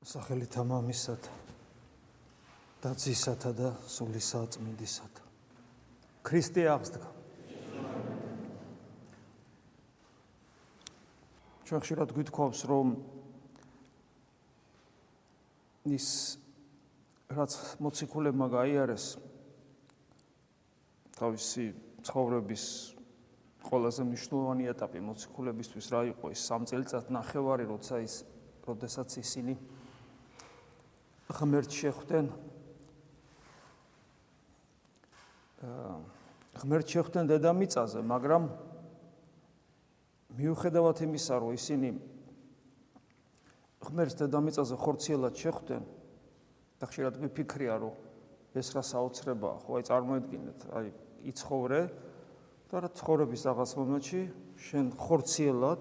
სახელითა მამისათა და ძისათა და სულისა წმინდისათა ქრისტე აღსდგა. ჩვენ ხშირად გვითხოვს რომ ის რაც მოციქულებმა გაიარეს თავისი ცხოვრების ყველაზე მნიშვნელოვანი ეტაპი მოციქულებისთვის რა იყო? ის 3 წელიწად ნახევარი როცა ის როდესაც ისინი ღმერთ შეხვდნენ. ღმერთ შეხვდნენ დედამიწაზე, მაგრამ მიუხედავად იმისა, რომ ისინი ღმერთს დედამიწაზე ხორციელად შეხვდნენ, და ხშირად ვიფიქრია, რომ ეს რა საოცრებაა, ხო, აი წარმოედგინეთ, აი იცხოვრე და რა ცხოვრების რაღაც მომენტში შენ ხორციელად,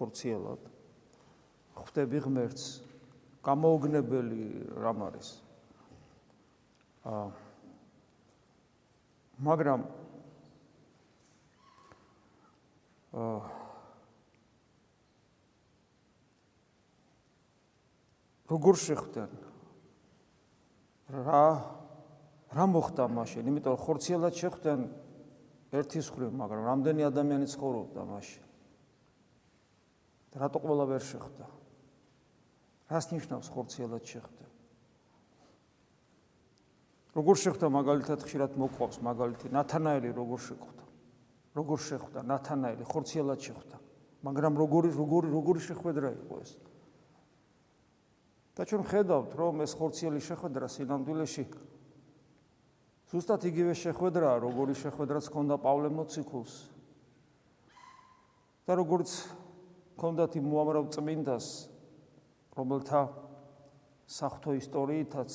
ხორციელად ხვდები ღმერთს გამოუგნებელი რამ არის. აა მაგრამ აა როგორ შეხვდნენ? რა რა მოხდა მაშინ? იმიტომ რომ ხორციელად შეხვდნენ ერთის ხრივ, მაგრამ რამდენი ადამიანი ცხოვრობდა მაშინ? რატო ყველა ვერ შეხვდა? რას ნიშნავს ხორციელად შეხვდა? როგორ შეხვდა მაგალითად ხშირად მოყვავს მაგალითი ნათანაელი როგორ შეხვდა? როგორ შეხვდა ნათანაელი ხორციელად შეხვდა? მაგრამ როგორი როგორი როგორი შეხვედრა იყო ეს? და ჩვენ ხედავთ რომ ეს ხორციელი შეხვედრა სინამდვილეში ზუსტად იგივე შეხვედრაა როგორი შეხვედრაც ჰქონდა პავლე მოციქულს და როგორც ჰქონდათ იმ უამრავ წმინდას რომელთა საფრთხო ისტორიითაც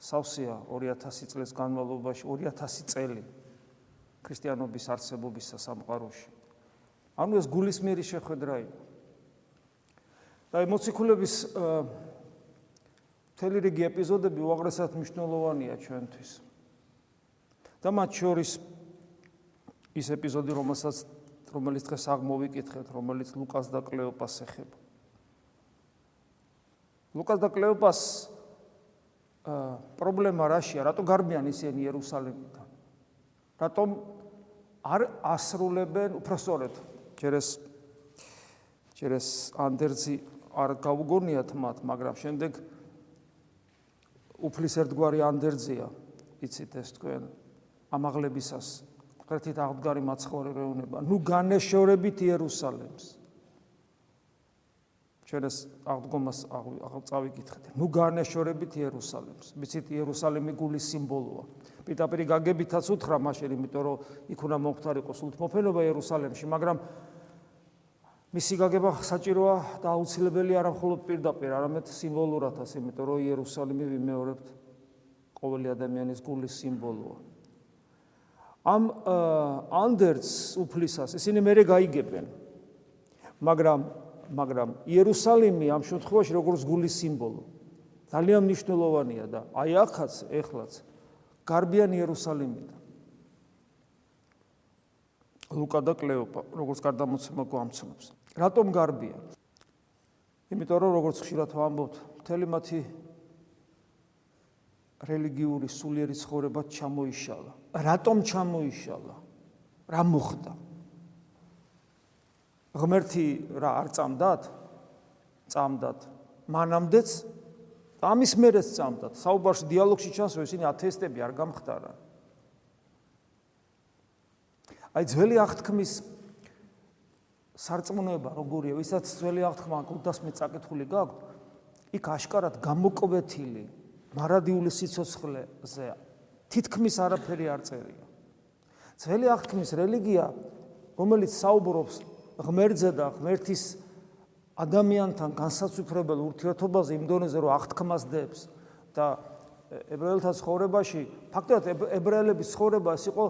სავსეა 2000 წლის განმავლობაში 2000 წელი ქრისტიანობის არსებობის სამყაროში. ანუ ეს გულისმიერი შეხვედრა იყო. და ემოციკულების თელი რიგი ეპიზოდები უაღრესად მნიშვნელოვანია ჩვენთვის. და მათ შორის ის ეპიზოდი, რომელსაც რომელიც დღეს აღმოვიკითხეთ, რომელიც ლუკას და კლეოპას ეხება. ლუკას და კლეოპას პრობლემა რაშია? რატო გარბიან ისინი იერუსალიმიდან? რატომ არ ასრულებენ უпроსტორეთ? ჯერ ეს ჯერ ეს ანდერძი არ გავუგონიათ მათ, მაგრამ შემდეგ უფლის ერთგვარი ანდერძია, იცით ეს თქვენ ამაღლებისას. კრეთით აღდგარი მაცხოვრე რეუნება. ნუ განეშორებით იერუსალიმს. ჩვენ ეს აღდგომას აღწავიკითხეთ. ნუ განეშორებით იერუსალიმს. ვიცით იერუსალიმი გულის სიმბოლოა. პიტაპირი გაგებითაც უთხრა მაშინ, იმიტომ რომ იქ უნდა მომხდარიყო სულთმოფენობა იერუსალიმში, მაგრამ მისი გაგება საჭიროა და აუცილებელი არა მხოლოდ პირდაპირ, არამედ სიმბოლურადაც, იმიტომ რომ იერუსალიმი ვიმეორებთ ყოველი ადამიანის გულის სიმბოლოა. ამ ანდერც უფლისას ისინი მეરે გაიგებენ. მაგრამ მაგრამ იერუსალიმი ამ შემთხვევაში როგორც გულის სიმბოლო ძალიან მნიშვნელოვანია და აი ახაც ეხლაც გარბიან იერუსალიმიდან. ლუკა და კლეოპა როგორც გარდამოცემა გვამცნობს. რატომ გარბიან? იმიტომ რომ როგორც ხშირად ვამბობთ მთელი მათი რელიგიური სულიერი ცხოვრება ჩამოიშალა. რატომ ჩამოიშალა? რა მოხდა ღმერთი რა არ წამდათ? წამდათ. მანამდეც ამის მერეც წამდათ. საუბარში დიალოგში ჩანს, რომ ისინი ათეისტები არ გამხდარან. აი ძველი აღთქმის სარწმუნოება როგორია, ვისაც ძველი აღთქმა 500 წაკითხული გააქვთ, იქ აშკარად გამოკვეთილი მარადიული სიცოცხლეზე თითქმის არაფერი არ წერია. ძველი აღთქმის რელიგია, რომელიც საუბრობს ღმერთზე და ღმერთის ადამიანთან განსაცვიფრებელ ურთიერთობაზე იმ დონეზე რომ აღთქმას დებს და ებრაელთა ცხოვრებაში ფაქტობრივად ებრაელების ცხოვრება ეს იყო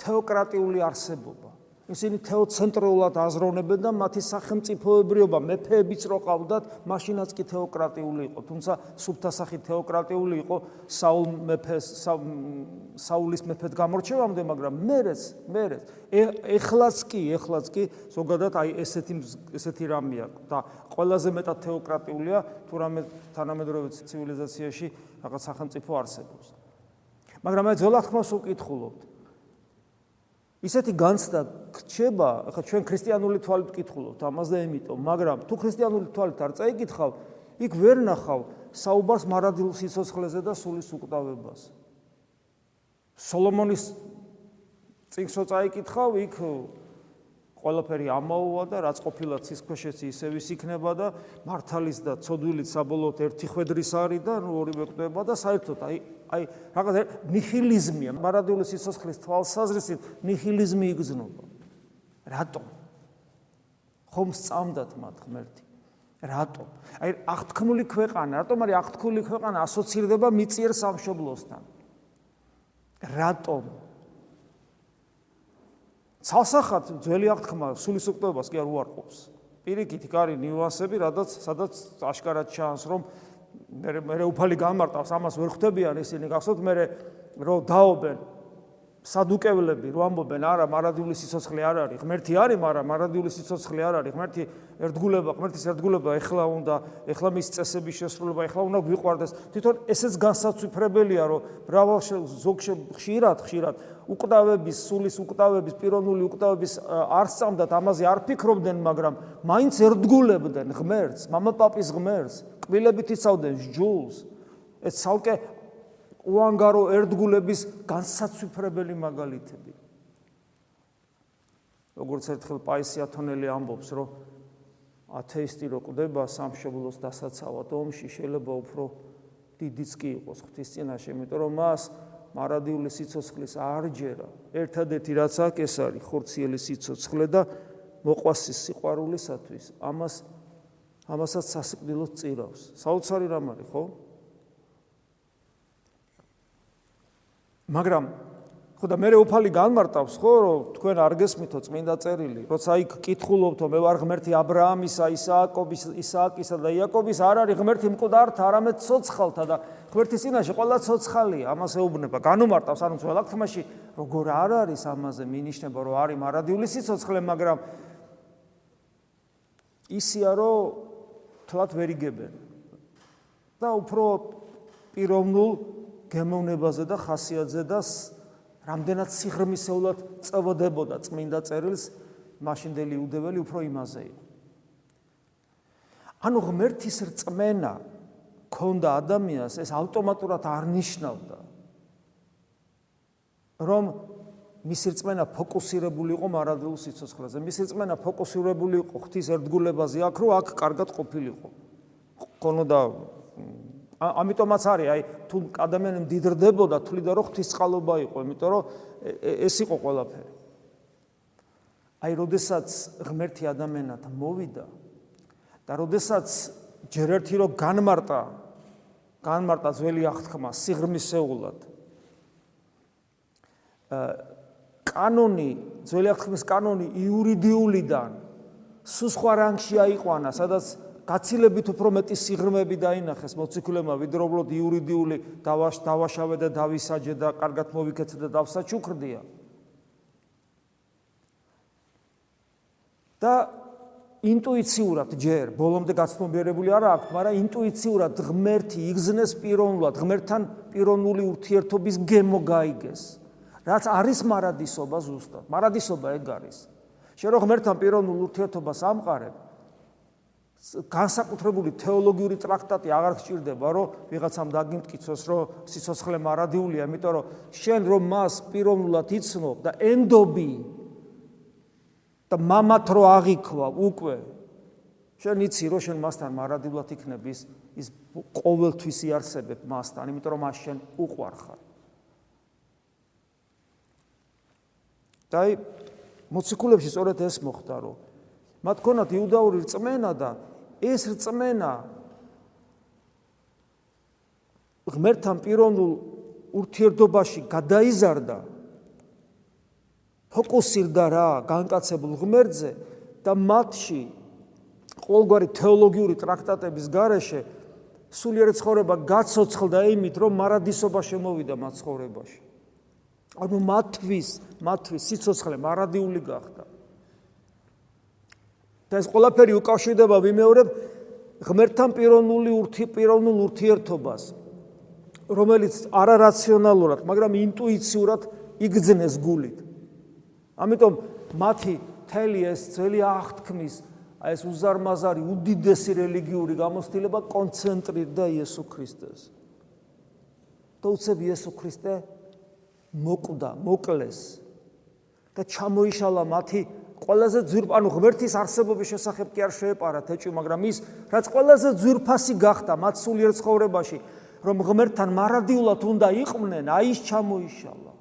თეოკრატიული არსებობა. ისინი თეოცენტრულად აზროვნებენ და მათი სახელმწიფოებრიობა მეფეებიც რო ყავდათ, მაშინაც კი თეოკრატიული იყო. თუმცა სუფთა სახით თეოკრატიული იყო საულ მეფეს საულის მეფედ გამორჩევამდე, მაგრამ მერეც, მერეც ეხლაც კი, ეხლაც კი ზოგადად აი ესეთი ესეთი რამეა და ყველაზე მეტად თეოკრატიულია თუ რამე თანამედროვე ცივილიზაციაში რაღაც სახელმწიფო არსებობს. მაგრამ აი ძველად ხმას უკითხულობთ ისეთი განცდა გრჩება, ახლა ჩვენ ქრისტიანული თვალით ვკითხულობთ ამას და ამიტომ, მაგრამ თუ ქრისტიანული თვალით არ წაიკითხავ, იქ ვერ ნახავ საუბარს მარადილ სიცოცხლეზე და სულის უკვდავებას. სოლომონის წიგნს რო წაიკითხავ, იქ ყველაფერი ამაოა და რაც ყოფილა ცისქვეშეც ისევ ის იქნება და მართალის და ცოდვილით საბოლოოდ ერთი ხვედრის არის და ორივე კვდება და საერთოდ აი აი რაღაც ნიჰილიზმია. მარადიული სიცოცხლის თვალსაზრისით ნიჰილიზმი იგრძნობა. რატომ? ხომ სწამდათ მათ ღმერთი? რატომ? აი აღთქმული ქვეყანა რატომ არის აღთქმული ქვეყანა ასოცირდება მიწიერ სამშობლოსთან? რატომ? ცალსახად ძველი აღთქმა სულისუკვდობას კი არ უარყოფს. პირიქით იქ არის ნიუანსები რადგან სადაც აშკარად ჩანს რომ მე მე უფალი გამარტავს ამას ვერ ხვდებიან ისინი გახსოვთ მე რომ დაობენ სადუკევლები რო ამბობენ, არა, მარადიული სიცოცხლე არ არის. ღმერთი არის, მაგრამ მარადიული სიცოცხლე არ არის. ღმერთი ერთგულება, ღმერთის ერთგულება ეხლა უნდა, ეხლა მის წესების შესრულება, ეხლა უნდა გვიყვარდეს. თვითონ ესეც განსაცვიფრებელია, რომ მრავალ ზოგში ხშირად, ხშირად უკვდავების, სულის უკვდავების, პიროვნული უკვდავების არ სწამდათ, ამაზე არ ფიქრობდნენ, მაგრამ მაინც ერთგულებდნენ ღმერთს, მამაპაპის ღმერთს, კბილებით იცავდნენ ჯულს. ეს ცალკე უანგარო ერთგულების განსაცვიფრებელი მაგალითები. როგორც ერთხელ პაისი ათონელი ამბობს, რომ ათეისტი რო კვდება სამშობლოს დასაცავად ომში, შეიძლება უფრო დიდიც კი იყოს ღვთის წინაშე, იმიტომ რომ მას მარადიული სიცოცხლის არჯერა, ერთადერთი რაც აქვს ეს არის ხორციელი სიცოცხლე და მოყვასის სიყვარულისათვის, ამას ამასაც სასიკვდილოდ წირავს. საოცარი რამ არის, ხო? მაგრამ ხო და მე უფალი განმარტავს ხო რომ თქვენ არ გესმითო წმინდა წერილი როცა იქ კითხულობთო მე ვარ ღმერთი ა ブラ ამისა ისააკობის ისააკისა და იაკობის არ არის ღმერთი მკვდართა არამედ ცოცხალთა და ღმერთის წინაშე ყველა ცოცხალია ამას ეუბნება განუმარტავს ანუ ძველ აქთმაში როგორ არ არის ამაზე მინიშნება რომ არის მარადიული სიცოცხლე მაგრამ ისია რომ თლათ ვერ იგებენ. და უფრო პიროვნულ გემოვნებაზე და ხასიათზე და რამდენად სიღრმისეულად წევოდებოდა წმინდა წერილს მაშინდელი იუდეველი უფრო იმაზე იყო. ანუ ღმერთის რწმენა ქონდა ადამიანს ეს ავტომატურად არ ნიშნავდა რომ მისი რწმენა ფოკუსირებული იყო მარადულ სიცოცხლეზე. მისი რწმენა ფოკუსირებული იყო ღვთის ერთგულებაზე, აქ რო აქ კარგად ყოფილიყო. ქონოდა ამიტომაც არის აი თუ ადამიანი მდიდრდებოდა თვლიდა რომ ღვთისწყალობა იყო იმიტომ რომ ეს იყო ყველაფერი. აი როდესაც ღმერთი ადამიანად მოვიდა და როდესაც ჯერ ერთი რომ განმარტა განმარტა ძველი აღთქმა სიღრმისეულად კანონი ძველი აღთქმის კანონი იურიდიულიდან სულ სხვა რანგში აიყვანა სადაც გაცილებით უფრო მეტი სიღრმეები დაინახეს მოციქულებმა ვიდროულად იურიდიული დავაშ დავაშავე და დავისაჯე და კარგად მოვიქეცე და დავსაჩუქრდია. და ინტუიციურად ჯერ ბოლომდე გაცნობიერებული არა აქვს მაგრამ ინტუიციურად ღმერთი იგზნეს პიროვნულად ღმერთთან პიროვნული ურთიერთობის გემო გაიგეს. რაც არის მარადისობა ზუსტად. მარადისობა ეგ არის. შენ რო ღმერთთან პიროვნულ ურთიერთობას ამყარებ განსაკუთრებული თეოლოგიური ტრაქტატი აღარ გჭირდება, რომ ვიღაცამ დაგიმტკიცოს, რომ სიცოცხლე მარადიულია, იმიტომ რომ შენ რომ მას პიროვნულად იცნობ და ენდობი და მამათ რო აღიქვა უკვე შენ იცი რომ შენ მასთან მარადიულად იქნებ ის ის ყოველთვის იარსებებ მასთან, იმიტომ რომ მას შენ უყვარ ხარ. დაი მოციქულებში სწორედ ეს მოხდა, რომ მათ ქონათ იუდაური რწმენა და ეს რწმენა ღმერთთან პიროვნულ ურთიერთობაში გადაიზარდა ფოკუსირდა რა განკაცებულ ღმერთზე და მათში ყოველგვარი თეოლოგიური ტრაქტატების გარეშე სულიერ ცხოვრება გაცოცხლდა იმით, რომ მარადისობა შემოვიდა მათ ცხოვრებაში. ანუ მათთვის, მათთვის სიცოცხლე მარადიული გახდა. და ეს ყველაფერი უკავშირდება ვიმეორებ ღმერთთან პიროვნული ურთი პიროვნულ ურთიერთობას, რომელიც არარაციონალურად, მაგრამ ინტუიციურად იგძნეს გულით. ამიტომ მათი თელი ეს ძველი აღთქმის აი ეს უზარმაზარი უდიდესი რელიგიური გამოცდილება კონცენტრირდა იესო ქრისტეს. და უცებ იესო ქრისტე მოკვდა, მოკლეს და ჩამოიშალა მათი ყველაზე ძვირ ანუ ღმერთის არსებობის შესახებ კი არ შეეპარა თეჭვი, მაგრამ ის რაც ყველაზე ძვირფასი გახდა მათ სულიერ ცხოვრებაში, რომ ღმერთთან მარადიულად უნდა იყვნენ, აი ის ჩამოიშალა.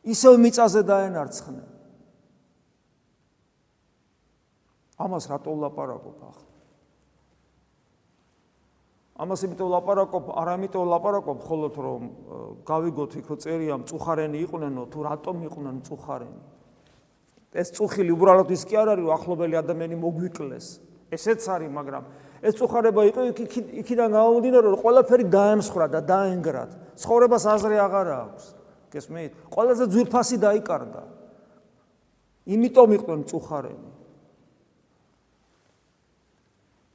ისევ მიწაზე დაენარცხნენ. ამას რატო ვლაპარაკობ ახლა? ამას იმიტომ ვლაპარაკობ, არ ამიტომ ვლაპარაკობ, ხოლოთ რომ გავიგოთ იქ რომ წერია მწუხარენი იყვნენო, თუ რატომ იყვნენ მწუხარენი? ეს წუხილი უბრალოდ ის კი არ არის, ახლობელი ადამიანი მოგვიკლეს. ესეც არის, მაგრამ ეს წუხარება იყო იქ იქიდან გამომდინარე, რომ ყველაფერი დაემსხრა და დაენგრა. ცხოვრებას აზრი აღარ აქვს. გესმით? ყველაზე ძვირფასი დაიკარგა. იმიტომ იყვნენ მწუხარენი.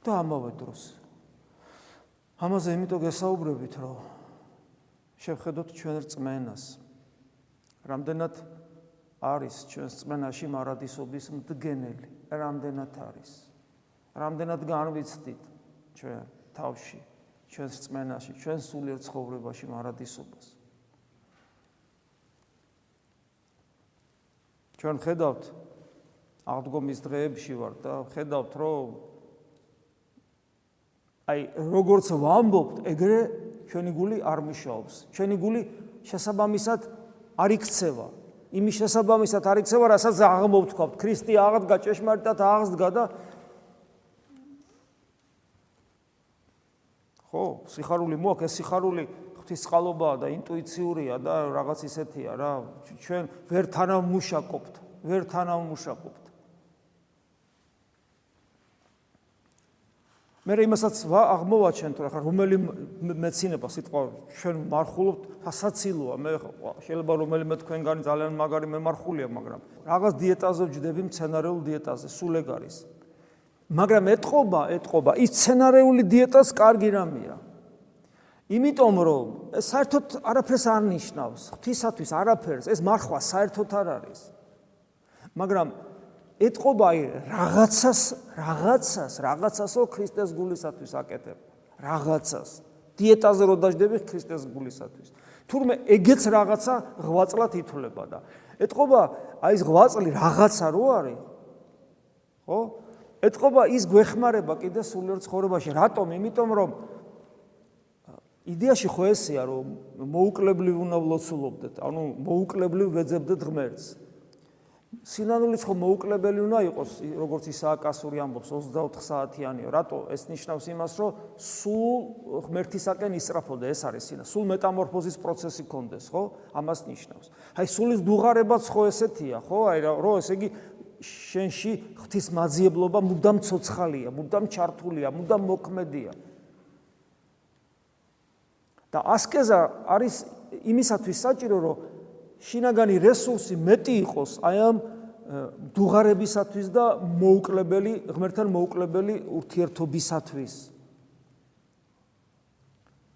და ამავე დროს ამაზე იმიტომ გესაუბრებით, რომ შევხედოთ ჩვენ რწმენას. რამდენად არის ჩვენს რწმენაში მარადისობის მდგენელი? რამდენად არის? რამდენად განვიცდით ჩვენ თავში, ჩვენს რწმენაში, ჩვენ სულიერ ცხოვრებაში მარადისობას? ჩვენ ხედავთ აღდგომის დღეებში ვარ და ხედავთ რომ აი როგორც ვამბობთ, ეგრე ჩვენი გული არ მიშაობს. ჩვენი გული შესაბამისად არ იქცევა. იმის შესაბამისად არ იქცევა, რასაც აღმოვთქვათ. ქრისტე აღდგა ჭეშმარიტად აღდგა და ხო, სიხარული მოაქვს, ეს სიხარული ღვთისყალობაა და ინტუიციურია და რაღაც ისეთია რა. ჩვენ ვერ თანამუშაკობთ, ვერ თანამუშაკობთ. მე იმასაც აღმოვაჩენთ რა ხარ რომელი მეცინება სიტყვა ჩვენ მარხულობთ ასაცილოა მე შეიძლება რომელიმე თქვენგანი ძალიან მაგარი მემარხულია მაგრამ რაღაც დიეტაზე ვჯდები მცენარეულ დიეტაზე სულ ეგ არის. მაგრამ ეთყობა ეთყობა ის მცენარეული დიეტას კარგი რამეა. იმიტომ რომ საერთოდ არაფერს არ ნიშნავს ღვთისათვის არაფერს ეს მარხვა საერთოდ არ არის. მაგრამ ეთყობა აი რაღაცას რაღაცას რაღაცასო ქრისტეს გულისათვის აკეთებ. რაღაცას. დიეტაზე რო დაждები ქრისტეს გულისათვის. თურმე ეგეც რაღაცა ღვაწლად ითვლება და. ეთყობა აი ეს ღვაწლი რაღაცა რო არის ხო? ეთყობა ის გვეხმარება კიდე სულიერ ცხოვრებაში. რატომ? იმიტომ რომ იდეაში ხო ესეა რომ მოუკლებლივ უნდა ვლოცულობდეთ. ანუ მოუკლებლივ ვეძებდეთ ღმერთს სინანულიც ხო მოუკლებელი უნდა იყოს, როგორც ისააკასური ამბობს 24 საათიანიო. რატო? ეს ნიშნავს იმას, რომ სულ ღმერთისაკენ ისწრაფოდა, ეს არის სინა. სულ მეტამორფოზის პროცესი კონდეს, ხო? ამას ნიშნავს. აი სულის დუღარებაც ხო ესეთია, ხო? აი რო ესე იგი შენში ღვთის მაძიებლობა მუდამ ცოცხალია, მუდამ ჩართულია, მუდამ მოქმედია. და ასკეზა არის იმისათვის საჭირო, რომ შინაგანი რესურსი მეტი იყოს აი ამ დუღარებისათვის და მოუკლებელი ღმერთთან მოუკლებელი ურთიერთობისათვის.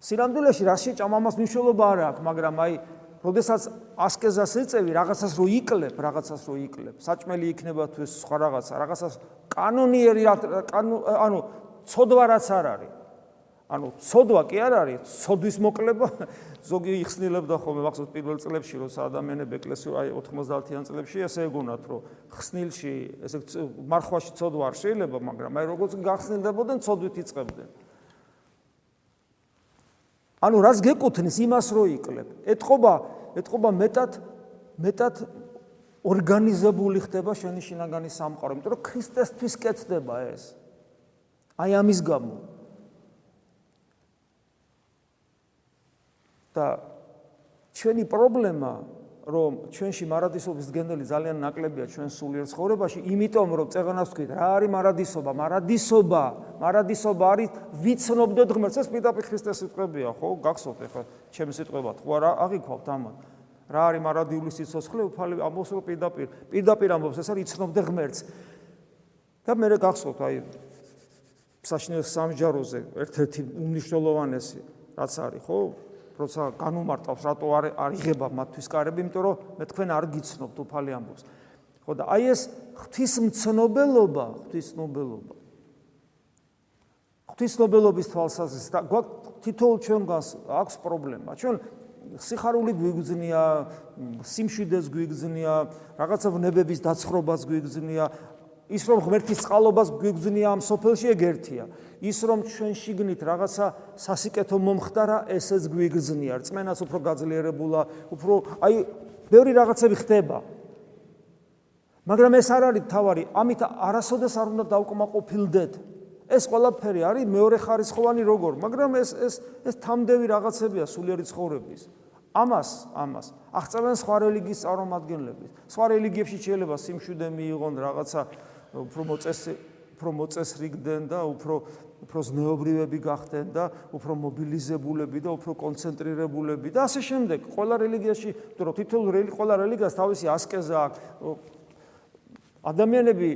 სინამდვილეში რაში ჭამამას მნიშვნელობა არ აქვს, მაგრამ აი, როდესაც ასკეზას ეწევი, რაღაცას რო იკლებ, რაღაცას რო იკლებ, საჭმელი იქნება თუ ეს სხვა რაღაცა, რაღაცას კანონიერი ანუ ცოდვა რაც არ არის. ანუ ცოდვა კი არ არის, ცოდვის მოკლება ზოგი იხსნილებდა ხოლმე მახსოვს პირველ წლებში, როცა ადამიანები ეკლესია აი 90-იან წლებში ესე ეგონათ, რომ ხსნილში ესე მარხვაში ცოდვა არ შეიძლება, მაგრამ აი როგორც გახსნილდებოდნენ, ცოდვით იწყებდნენ. ანუ რას გეკუთნის იმას რო იკლებ? ეთყობა, ეთყობა მეტად მეტად ორგანიზებული ხდება შენი შინაგანი სამყარო, იმიტომ რომ ქრისტესთვის კეთდება ეს. აი ამის გამო. და ჩვენი პრობლემა რომ ჩვენში მარადისობის გენდელი ძალიან ნაკლებია ჩვენ სულიერ ცხოვრებაში, იმიტომ რომ წეღანას ვთქვით, რა არის მარადისობა? მარადისობა, მარადისობა არის ვიცნობდეთ ღმერთს, ეს პირდაპირ ქრისტეს სიტყვებია, ხო? გახსოვთ ახლა ჩემი სიტყვებად, ხო არა აღიქვავთ ამან. რა არის მარადიული სიცოცხლე? უფალი ამბობს რომ პირდაპირ, პირდაპირ ამბობს, ეს არის იცნობდე ღმერთს. და მე გახსოვთ, აი საშინელ სამჯაროზე ერთ-ერთი უნიშნულოვანესი რაც არის, ხო? როცა განუმარტავს რატო არ არ იღება მათთვის კარები, იმიტომ რომ მე თქვენ არ გიცნობთ უფალი ამბობს. ხო და აი ეს ღვთისმცნობელობა, ღვთისმცნობელობა. ღვთისმცნობელობის თვალსაზრისით და თითოეულ ჩვენგანს აქვს პრობლემა. ჩვენ სიხარული გვიგზნია, სიმშვიდეს გვიგზნია, რაღაცა ვნებების დაცხრობას გვიგზნია, ის რომ ღმერთის წყალობას გვიგზნია ამ სოფელში ეგ ერთია. ის რომ ჩვენ შიგნით რაღაცა სასიკეთო მომხდარა, ესეც გვიგზნია. რწმენაც უფრო გაძლიერებულა, უფრო აი ბევრი რაღაცები ხდება. მაგრამ ეს არ არის თავარი, ამით არასოდეს არ უნდა დავკმაყოფილდეთ. ეს ყველაფერი არის მეორე ხარისხოვანი როგორ, მაგრამ ეს ეს ეს თამდევი რაღაცებია სულიერი ცხოვრების. ამას, ამას აღწევენ სხვა რელიგიის წარმომადგენლები. სხვა რელიგიებში შეიძლება სიმშვიდე მიიღონ რაღაცა უფრო მოწესი უფრო მოწესრიგდნენ და უფრო უფრო ზნეობრივები გახდნენ და უფრო მობილიზებულები და უფრო კონცენტრირებულები და ასე შემდეგ. ყველა რელიგიაში, თუ რო თითოეულ რელიგიას, ყველა რელიგიას თავისი ასკეზა აქვს. ადამიანები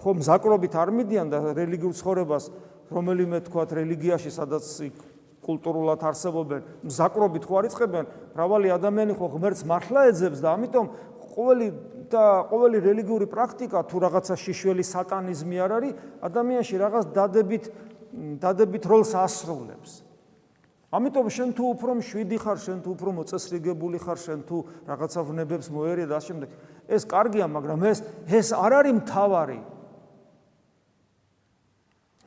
ხომ ზაკრობით არ მიდიან და რელიგიურ ცხოვრებას რომელიმე თქვათ რელიგიაში, სადაც კულტურულად არსებობენ, ზაკრობით ხო არიწყებენ, მრავალი ადამიანი ხო ღმერთს მართლა ეძებს და ამიტომ ყოველი და ყოველი რელიგიური პრაქტიკა თუ რაღაცა შიშველი სატანიზმი არ არის, ადამიანში რაღაც დადებით დადებით როლს ასრულებს. ამიტომ შენ თუ უფრო მშვიდი ხარ, შენ თუ უფრო მოწესრიგებული ხარ, შენ თუ რაღაცა ვნებებს მოერია და ასე შემდეგ, ეს კარგია, მაგრამ ეს ეს არ არის მთავარი.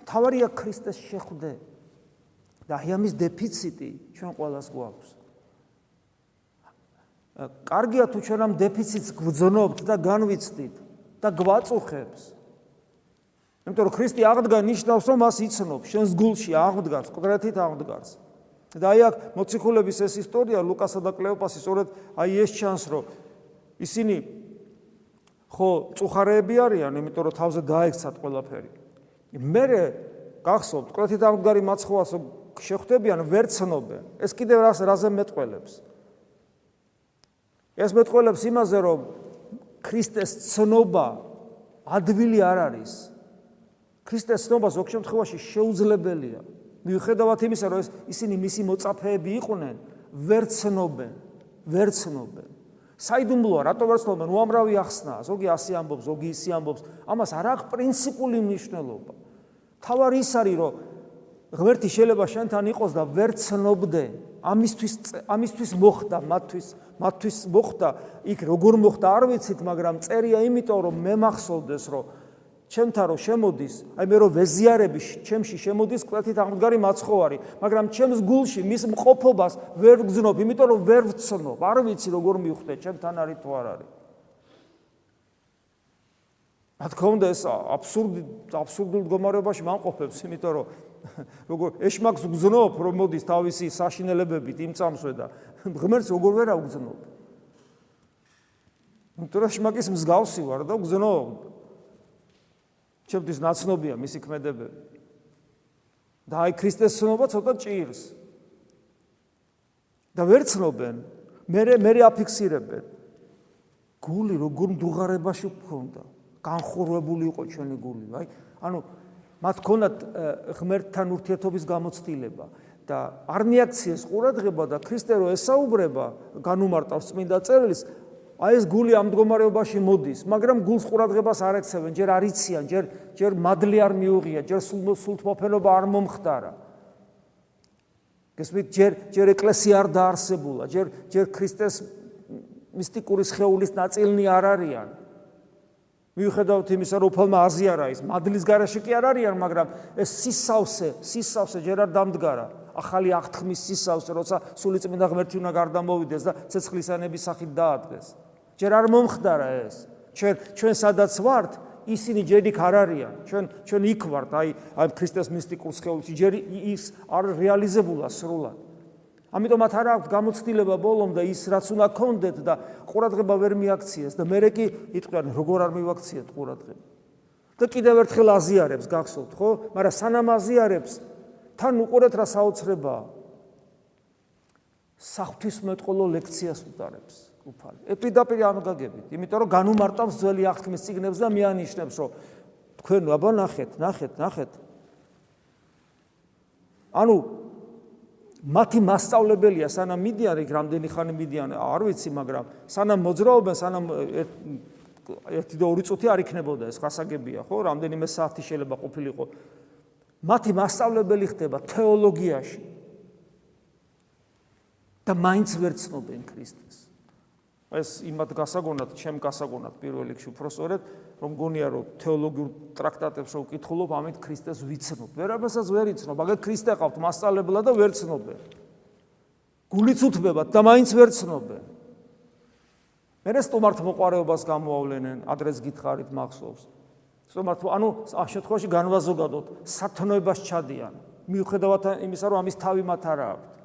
მთავარია ქრისტეს შეხვდე. და აი ამის დეფიციტი ჩვენ ყოველას გვაქვს. კარგია თუ ჩვენ ამ დეფიციტს გვძნობთ და განვიცდით და გვაწუხებს. იმიტომ რომ ქრისტე აღდგა ნიშნავს რომ მას იცნობ, შენს გულში აღდგას, კონკრეტით აღდგას. და აი აქ მოციქულების ეს ისტორია ლუკასა და კლეოპასი სწორედ აი ეს ჩანს რომ ისინი ხო წუხარეები არიან, იმიტომ რომ თავზე დაექცათ ყველაფერი. მე გახსოვთ, კონკრეტით აღდგარი მაცხოვას შეხვდებიან ვერცნობენ. ეს კიდევ რას რაზე მეტყველებს? ეს მეტყველებს იმაზე, რომ ქრისტეს ცნობა ადვილი არ არის. ქრისტეს ცნობა ზოგ შემთხვევაში შეუძლებელია. მიუხედავად იმისა, რომ ეს ისინი მისი მოწაფეები იყვნენ, ვერ ცნობენ, ვერ ცნობენ. საიდუმლოა, რატო ვერ ცნობენ? უამრავი ახსნა, ზოგი ასე ამბობს, ზოგი ისე ამბობს. ამას არ აქვს პრინციპული მნიშვნელობა. თავარი ის არის, რომ ღმერთი შეიძლება შენთან იყოს და ვერ ცნობდე. ამისთვის ამისთვის მოხდა მათთვის მათთვის მოხდა იქ როგორ მოხდა არ ვიცით მაგრამ წერია იმიტომ რომ მე მახსოვდეს რომ ჩემთან რომ შემოდის აი მე რომ ვეზიარები ჩემში შემოდის კვეთით აღმდგარი მაცხოვარი მაგრამ ჩემს გულში მის მყოფობას ვერ გძნობ იმიტომ რომ ვერ ვცნობ არ ვიცი როგორ მივხვდე ჩემთან არის თუ არ არის რა თქმა უნდა ეს აბსურდი აბსურდულ მდგომარეობაში მანყოფებს იმიტომ რომ როგორ ეშმაკს გზნობ რომ მოდის თავისი საშინელებებით იმ წამსვე და ღმერთს როგორ ვერ აუგზნობ ნუ ეშმაკის მსგავსი ვარ და გზნობ ჩემთვის ნაცნობია მისი ქმედებები. და აი ქრისტეს ცნობა ცოტა ჭირს. და ვერ ცნობენ მე მე აფიქსირებენ. გული როგორ მდუღარებაში გქონდა განხურვებული იყო ჩვენი გული. აი ანუ მათ ქონათ ღმერთთან ურთიერთობის გამოცდილება და არ მიაქციეს ყურადღება და ქრისტე რო ესაუბრება განუმარტავს წმინდა წერილს აი ეს გული ამ მდგომარეობაში მოდის მაგრამ გულს ყურადღებას არ ექცევენ ჯერ არიციან ჯერ ჯერ მადლი არ მიუღია ჯერ სულთმოფენობა არ მომხდარა. გესმით ჯერ ჯერ ეკლესია არ დაარსებულა ჯერ ჯერ ქრისტეს მისტიკური შეეულის ნაწილნი არ არიან მიუხედავად იმისა, რომ უფალმა აზიარა ის მადლის garaში კი არ არიან, მაგრამ ეს სისავსე, სისავსე ჯერ არ დამდგარა. ახალი აღთქმის სისავსე, როცა სულიწმინდა ღმერთი უნდა გარდამოვიდეს და ცეცხლისანების სახით დაადგეს. ჯერ არ მომხდარა ეს. ჩვენ ჩვენ სადაც ვართ, ისინი ჯერ იქ არ არიან. ჩვენ ჩვენ იქ ვართ, აი აი ქრისტეს მისტიკურ სხეულში ჯერ ის არ რეალიზებულა სრულად. ამიტომ მათ არ აქვს გამოცდილება ბოლომდე ის რაც უნდა კონდეთ და ყურადღება ვერ მიაქციეს და მე კი იტყვიან როგორ არ მივაქციეთ ყურადღება და კიდევ ერთხელ აზიარებს გახსოვთ ხო მაგრამ სანამ აზიარებს თან უყურეთ რა საოცრებაა საფთისმეტყოლო ლექციას უტარებს უფალი. ეპიდაპირი ამგაგებით, იმიტომ რომ განუმარტავს ძველი აღთქმის ციგნებს და მეანიშნებს, რომ თქვენ აბა ნახეთ, ნახეთ, ნახეთ. ანუ მათი მასწავლებელია სანამ მიდიან იქ რამდენი ხანი მიდიან, არ ვიცი, მაგრამ სანამ მოძრაობენ, სანამ ერთი და ორი წუთი არ იქნებოდა ეს ხასაგებია, ხო? რამდენიმე საათი შეიძლება ყოფილიყო. მათი მასწავლებელი ხდება თეოლოგიაში. და მაინც ვერ ცნობენ ქრისტეს. ეს იმათ გასაგონად, ჩემ გასაგონად პირველ რიგში უფრო სწორედ, რომ გონია რომ თეოლოგიურ ტრაქტატებს რო ვკითხულობ, ამით ქრისტეს ვიცნობ. ვერაფერსაც ვერ იცნობ, აგერ ქრისტე ყავთ მასწავლებლად და ვერ ცნობენ. გულიც უთმებათ და მაინც ვერ ცნობენ. მე სტომართ მოყარეობას გამოავლენენ, ადრეს გითხარით მახსოვს. სტომართ, ანუ ამ შემთხვევაში განვაზოგადოთ, სათნოებას ჩადიან. მიუხედავად იმისა, რომ ამის თავი მათ არ აქვს.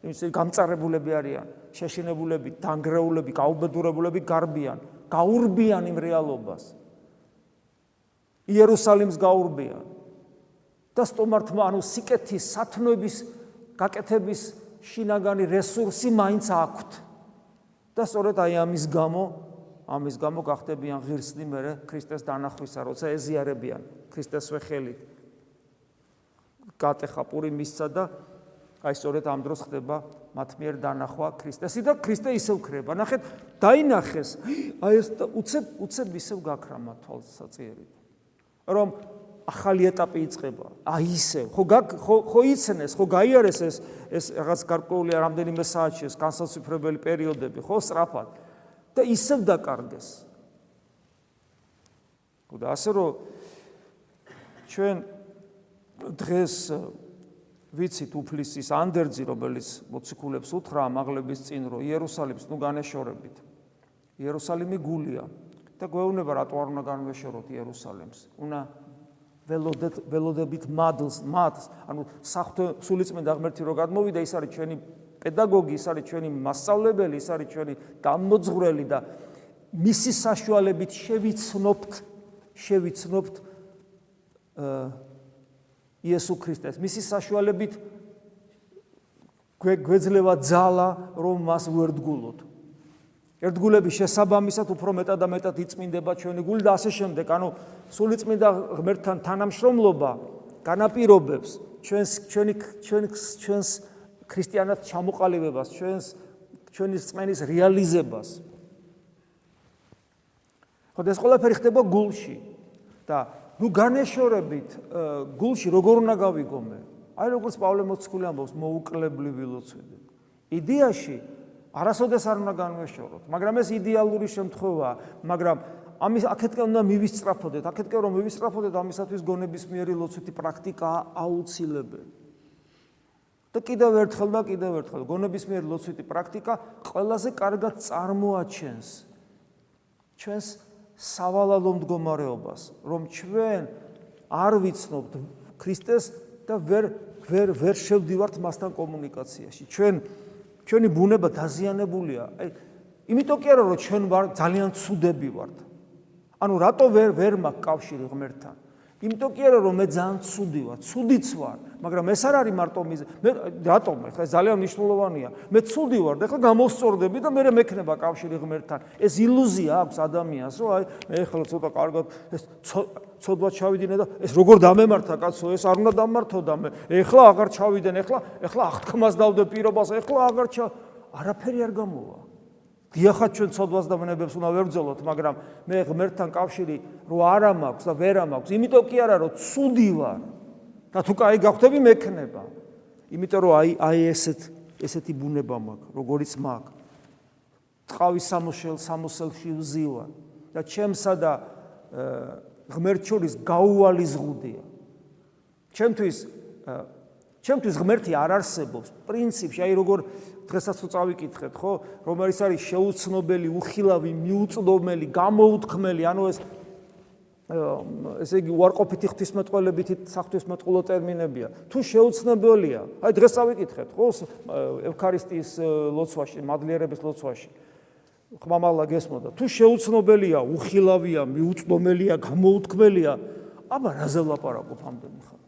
იმის გამწარებულები არიან, შეშინებულები, დანგრეულები, გაუბედურებულები გარბიან, გაურბიან იმ რეალობას. იერუსალიმს გაურბიან. და სტომართმა ანუ სიკეთის სათნოების გაკეთების შინაგანი რესურსი მაინც აქვთ. და სწორედ აი ამის გამო ამის გამო გახდებიან ღირსნი მერე ქრისტეს დანახვისა, როცა ეზიარებიან ქრისტეს ვეხელი. გატეხა პური მისცა და აი სწორედ ამ დროს ხდება მათ მიერ დანახვა ქრისტესი და ქრისტე ისევ ქრება. ნახეთ, დაინახეს. აი ეს უცებ უცებ ისევ გაქრამა თვალსაწიერით. რომ ახალი ეტაპი იწყება. აი ისევ. ხო ხო ხო იცნეს, ხო გაიარეს ეს ეს რაღაც გარკვეული რამდენიმე საათში ეს განსაცვიფრებელი პერიოდები, ხო, სწრაფად. და ისევ დაკარგეს. ხო და ასე რომ ჩვენ დღეს ვიცით უფლისის ანდერძი რომელიც მოციქულებს უთხრა მაღლების წინ რომ იერუსალიმს ნუ განეშორებით. იერუსალიმი გულია და გვეუბნება რატო არ უნდა განვეშოროთ იერუსალიმს? უნდა ველოდეთ ველოდებით მადლს მადლს ანუ საფრთხე სულიწმენდა ღმერთი რო გადმოვიდა ის არის ჩვენი პედაგოგი ის არის ჩვენი მასწავლებელი ის არის ჩვენი გამოძღვრელი და მისი საშუალებით შევიცნობთ შევიცნობთ აა იესო ქრისტეს. მისი საშუალებით გვეძლევა ძალა რომ მას ვერდგულოთ. ერთგულების შესაბამისად უფრო მეტად და მეტად იწმინდება ჩვენი გული და ასე შემდეგ. ანუ სული წმინდა ღმერთთან თანამშრომლობა განაპირობებს ჩვენს ჩვენი ჩვენს ჩვენს ქრისტიანად ჩამოყალიბებას ჩვენს ჩვენი წმენის რეალიზებას. ხო ეს ყველაფერი ხდება გულში. და ნუ განეშორებით გულში როგორ უნდა გავიგო მე? აი როგორც პავლე მოციქული ამბობს, მოუკლებლივი ლოცვები. იდეაში არასოდეს არ უნდა განვეშოროთ, მაგრამ ეს იდეალური შემთხვევაა, მაგრამ ამის აქეთკენ უნდა მივისწრაფოდეთ, აქეთკენ რომ მივისწრაფოდეთ, ამისათვის გონების მიერი ლოცვითი პრაქტიკაა აუცილებელი. და კიდევ ერთხელ და კიდევ ერთხელ გონების მიერი ლოცვითი პრაქტიკა ყველაზე კარგად წარმოაჩენს ჩვენს სავალალო მდგომარეობას, რომ ჩვენ არ ვიცნობთ ქრისტეს და ვერ ვერ ვერ შევდივართ მასთან კომუნიკაციაში. ჩვენ ჩვენი ბუნება დაზიანებულია. აი, იმიტომ კი არა რომ ჩვენ ვარ ძალიან ცუდები ვართ. ანუ რატო ვერ ვერ მაქვს კავშირი ღმერთთან? იმიტომ კი არა რომ მე ძალიან ცუდი ვარ, ცუდიც ვარ, მაგრამ ეს არ არის მარტო მიზე. მე რატომ ხა ძალიან მნიშვნელოვანია. მე ცუდი ვარ და ხა გამოსწორდები და მე მექნება კავშირი ღმერთთან. ეს ილუზია აქვს ადამიანს, რომ აი მე ხა ცოტა კარგად ეს ცოდვა ჩავიდინე და ეს როგორ დამემართა კაცო, ეს არ უნდა დამმართო და მე ეხლა აღარ ჩავიდენ, ეხლა ეხლა აღთქმას დავდე პირობას, ეხლა აღარ ჩა არაფერი არ გამოვა. დიახაც ჩვენ ცოდვას და მნებებს უნდა ვერძოლოთ, მაგრამ მე ღმერთთან კავშირი რო არა მაქვს და ვერა მაქვს, იმიტომ კი არა რომ ცუდი ვარ. და თუ კაი გავხდები მექნება. იმიტომ რომ აი აი ესეთ ესეთი ბუნება მაქვს, როგორიც მაქვს. ტყავის სამოსელ სამოსელში ვზივა და ჩემსა და ღმერთ შორის გაუვალი ზღუდია. ჩემთვის ჩემთვის ღმერთი არ არსებობს პრინციპში, აი როგორ დღესაც უწავიკითხეთ, ხო, რომელიც არის შეუცნობელი, უხილავი, მიუწვდომელი, გამოუთქმელი, ანუ ეს ესე იგი უარყოფითი ღვთისმეტყველებითი საღვთისმეტყველო ტერმინებია. თუ შეუცნობელია, აი დღეს წავიკითხეთ, ხო, ევქარისტიის ლოცვაში, მადლიერების ლოცვაში. ხმამალა გესმოდა, თუ შეუცნობელია, უხილავია, მიუწვდომელია, გამოუთქმელია, აბა რაზე ვლაპარაკობ ამდენი ხანი?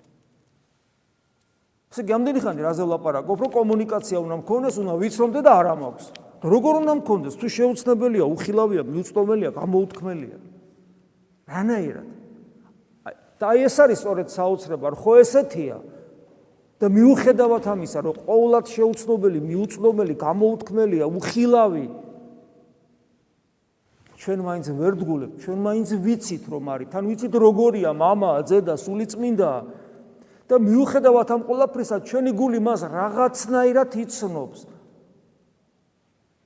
ესე გამდენი ხანი რაზე ვლაპარაკობ, რომ კომუნიკაცია უნდა მქონდეს, უნდა ვიცრომდე და არა მაქვს. როგორ უნდა მქონდეს, თუ შეუცნობელია, უხილავია, მიუწვდომელია, გამოუთქმელია? რანაირად? და ეს არის სწორედ საოცრება, ხო ესეთია? და მიუხედავად ამისა, რომ ყოვლად შეუცნობელი, მიუწვდომელი, გამოუთქმელია, უხილავი ჩვენ მაინც ვერ დგულებთ, ჩვენ მაინც ვიცით რომ არის, თან ვიცით როგორია мама, ძედა, სული წმინდა და მიუხედავად ამ ყველაფრისა, ჩვენი გული მას რაღაცნაირად იცნობს.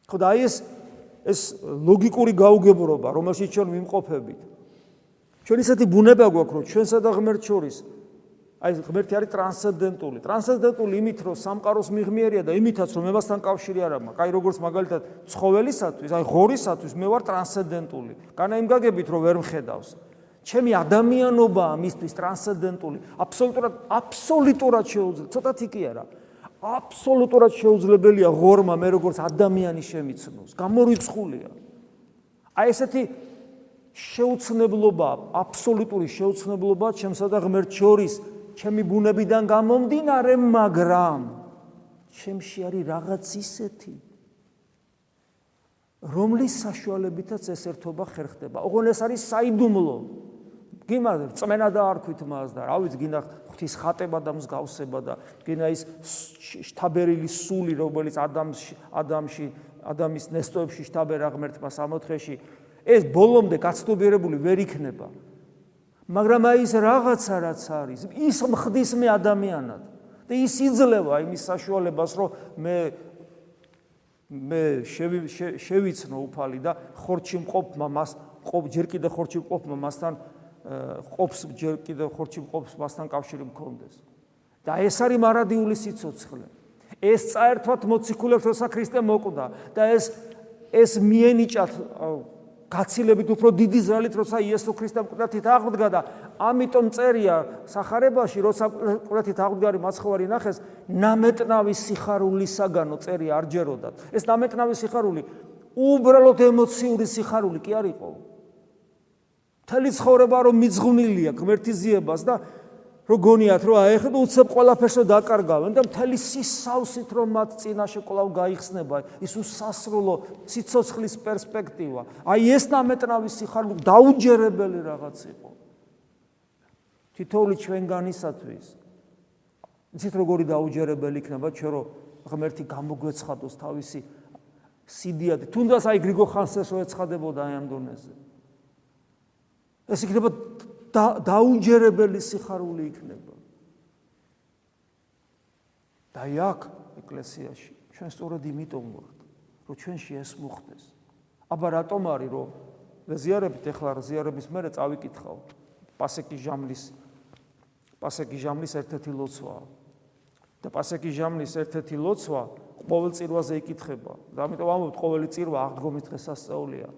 ხო და აი ეს ეს ლოგიკური გაუგებრობა, რომელშიც ჩვენ მიმყოფებით. ჩვენ ისეთი ბუნება გვაქვს, რომ ჩვენსა და ღმერთ შორის აი ღმერთი არის ტრანსცენდენტული. ტრანსცენდენტული იმით, რომ სამყაროს მიღმიერია და იმითაც, რომ მებასთან კავშირი არ აქვს. აი როგორც მაგალითად ცხოველისათვის, აი ღორისათვის მე ვარ ტრანსცენდენტული. განა იმ გაგებით, რომ ვერ მხედავს. ჩემი ადამიანობა მისთვის ტრანსცენდენტული, აბსოლუტურად აბსოლუტურად შეუძლებელი. ცოტათი კი არა. აბსოლუტურად შეუძლებელია ღორმა მე როგორც ადამიანი შემიცნოს. გამორიცხულია. აი ესეთი შეუცნებლობა, აბსოლუტური შეუცნებლობა ჩემსა და ღმერთ შორის ჩემი ბუნებიდან გამომდინარე, მაგრამ ჩემში არის რაღაც ისეთი რომლის საშუალებითაც ეს ერთობა ხერხდება. ოღონ ეს არის საიდუმლო. გიმართ, წმენა და არქვით მას და რა ვიცი, გინდა ღვთის ხატება და მსგავსება და გინდა ის შთაბერილი სული, რომელიც ადამიანში, ადამიანში, ადამიანის ნესტოებში შთაბერა ღმერთმა სამოთხეში, ეს ბოლომდე გაცნობიერებული ვერ იქნება. მაგრამ აი ეს რაღაცა რაც არის, ის მხდის მე ადამიანად და ის იძლევა იმის საშუალებას, რომ მე მე შევიცნო უფალი და ხორჩი მყოფმა მას ყოფ ჯერ კიდე ხორჩი მყოფმა მასთან ყოფს ჯერ კიდე ხორჩი მყოფს მასთან კავშირი მქონდეს. და ეს არის მარადიული სიцоცხლე. ეს წაერთვათ მოციქულებს როცა ქრისტე მოკვდა და ეს ეს მიენიჭათ გაცილებით უფრო დიდი ზრალით როცა იესო ქრისტემ ყურათით აღდგა და ამიტომ წერია სახარებაში როცა ყურათით აღდგარი მაცხოვარი ნახეს ნამეტნავი სიხარულისაგანო წერია არ ჯეროდათ ეს ნამეტნავი სიხარული უბრალოდ ემოციური სიხარული კი არ იყო თელი ცხოვრება რომ მიძღვნილია ღმერთის ზიებას და რო გონიათ რომ აი ახლა უცებ ყველაფერსო დაკარგავენ და მთელი სისავსით რომ მათ წინაშე კვლავ გაიხსნება ის უსასრულო სიცოცხლის პერსპექტივა. აი ეს ნამეტნავი სიხარული დაუჯერებელი რაღაც იყო. თითოეული ჩვენგანისათვის. იცით როგორი დაუჯერებელი იქნება? ჩვენ რომ ღმერთი გამოგვეცხადოს თავისი სიდიად თუნდაც აი გრიგო ხანსეს რო ეცხადებოდა აი ამ დონეზე ეს იქნება დაუნჯერებელი სიხარული იქნება. და იქ ეკლესიაში ჩვენ სწორედ იმიტომ ვართ, რომ ჩვენში ეს მოხდეს. აბა რატომ არის რომ ზიარებით ეხლა ზიარების მერე წავიკითხავ პასეკის ჟამლის პასეკის ჟამლის ერთ-ერთი ლოცვა და პასეკის ჟამლის ერთ-ერთი ლოცვა ყოველ წირვაზე იკითხება და ამიტომ ამბობთ ყოველი წირვა აღდგომის დღესასწაულია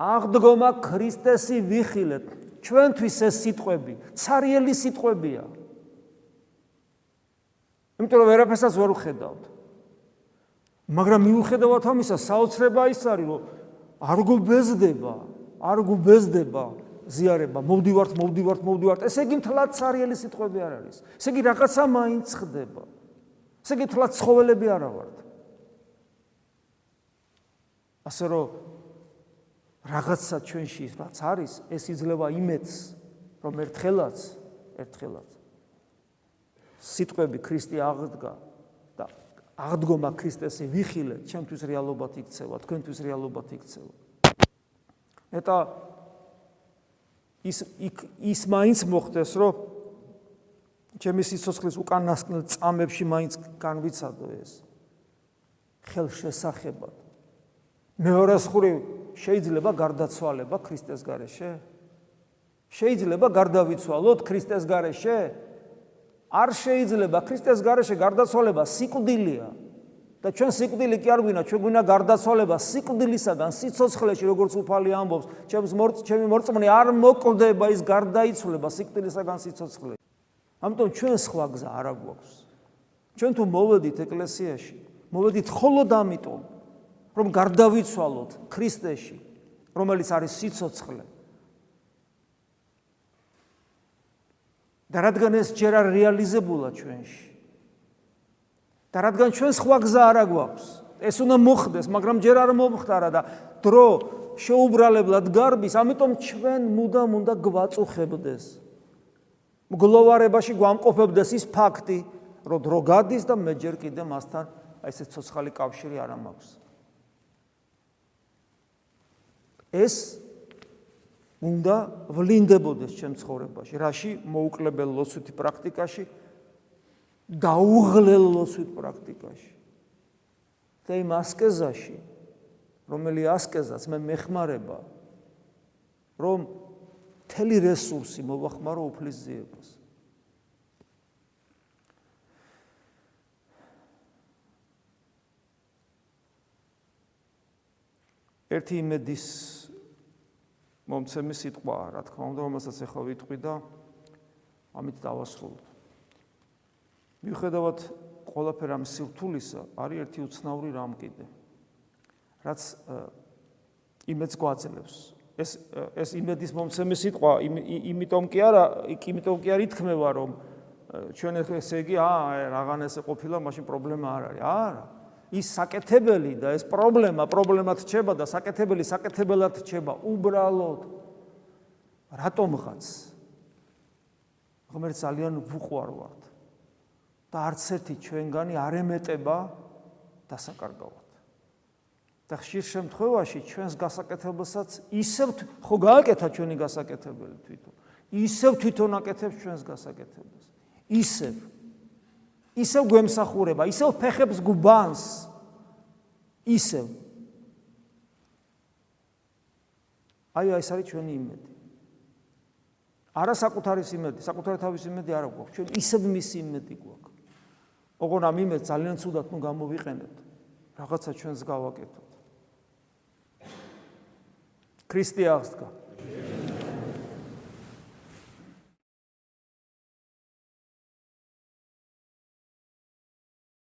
აღდგომა ქრისტესი ვიხილეთ. ჩვენთვის ეს სიტყვები ცარიელი სიტყვებია. იმიტომ რომ ვერაფერსაც ვერ ვხედავთ. მაგრამ მიუხედავად ამისა, საოცრება ის არის, რომ არ გუბეზდება, არ გუბეზდება ზიარება. მოვდივართ, მოვდივართ, მოვდივართ. ესე იგი მთლად ცარიელი სიტყვები არ არის. ესე იგი რაღაცა მაინც ხდება. ესე იგი მთლად ცხოველები არა ვართ. ასე რომ რაღაცა ჩვენში რაც არის, ეს იძლევა იმედს, რომ ერთხელაც, ერთხელაც სიტყვები ქრისტე აღდგა და აღდგომა ქრისტესი ვიხილე, ჩემთვის რეალობად იქცევა, თქვენთვის რეალობად იქცევა. მეტა ის ის მაინც მოხდეს, რომ ჩემი სიცოცხლის უკანასკნელ წამებში მაინც განვიცადო ეს ხელშესახებად. მეორე ხური შეიძლება გარდაცვალება ქრისტეს გარეშე? შეიძლება გარდავიცვალოთ ქრისტეს გარეშე? არ შეიძლება ქრისტეს გარეშე გარდაცვალება სიკვდილია. და ჩვენ სიკვდილი კი არ გვინა, ჩვენ გვინა გარდაცვალება სიკვდილისაგან, სიცოცხლეში, როგორც უფალი ამბობს, ჩემს მორწ ჩემი მორწმუნე არ მოკვდება ის გარდაიცვლება სიკვდილისაგან სიცოცხლე. ამიტომ ჩვენ სხვა გზა არ აგვაქვს. ჩვენ თუ მოვედით ეკლესიაში, მოვედით ხოლოდ ამიტომ, რომ გარდავიცვალოთ ქრისტეში, რომელიც არის სიცოცხლე. და რადგან ეს ჯერ არ რეალიზებულა ჩვენში, და რადგან ჩვენ სხვა გზა არ აგვაქვს ეს უნდა მოხდეს მაგრამ ჯერ არ მომხდარა და დრო შეუბრალებლად გარბის ამიტომ ჩვენ მუდამ უნდა გვაწუხებდეს მგლოვარებაში გვამყოფებდეს ის ფაქტი რომ დრო გადის და მე ჯერ კიდე მასთან აი ეს ცოცხალი კავშირი არ ამაქვს ეს უნდა ვლინდებოდეს ჩემ ცხოვრებაში რაში მოუკლებელ ლოცვითი პრაქტიკაში დაუღლელოსვით პრაქტიკაში. და იმ ასკეზაში, რომელი ასკეზას მე მეხმარება, რომ თელი რესურსი მოვახმარო უფლის ძიებას. ერთი იმედის მომცემი სიტყვაა, რა თქმა უნდა, რომელსაც ახლა ვიტყვი და ამით დავასრულებ. მიუხედავად ყველაფერ ამ სირთულისა, არის ერთი უცნაური რამ კიდე. რაც იმედს გვაძლევს. ეს ეს იმედის მომცემი სიტყვა, იმიტომ კი არა, იმიტომ კი არ ითქმევა, რომ ჩვენ ესე იგი, აა, რაღაც ესე ყოფილა, მაშინ პრობლემა არ არის. არა. ის საკეთებელი და ეს პრობლემა, პრობლემად რჩება და საკეთებელი საკეთებელად რჩება უბრალოდ. რატომღაც? ღმერთს ძალიან ვუყვარვართ. და არც ერთი ჩვენგანი არ ემეტება დასაკარგავად. და ხშირ შემთხვევაში ჩვენს გასაკეთებელსაც ისევ ხო გააკეთა ჩვენი გასაკეთებელი თვითონ. ისევ თვითონ აკეთებს ჩვენს გასაკეთებელს. ისევ ისევ გვემსახურება, ისევ ფეხებს გუბანს. ისევ აი ეს არის ჩვენი იმედი. არა საკუთარი იმედი, საკუთარი თავის იმედი არ აქვს. ჩვენ ისევ მისი იმედი გვაქვს. ოღონ ამ იმედს ძალიან ცუდად ნუ გამოვიყენებთ. რაღაცა ჩვენს გავაკეთოთ. ქრისტე აღსდგა.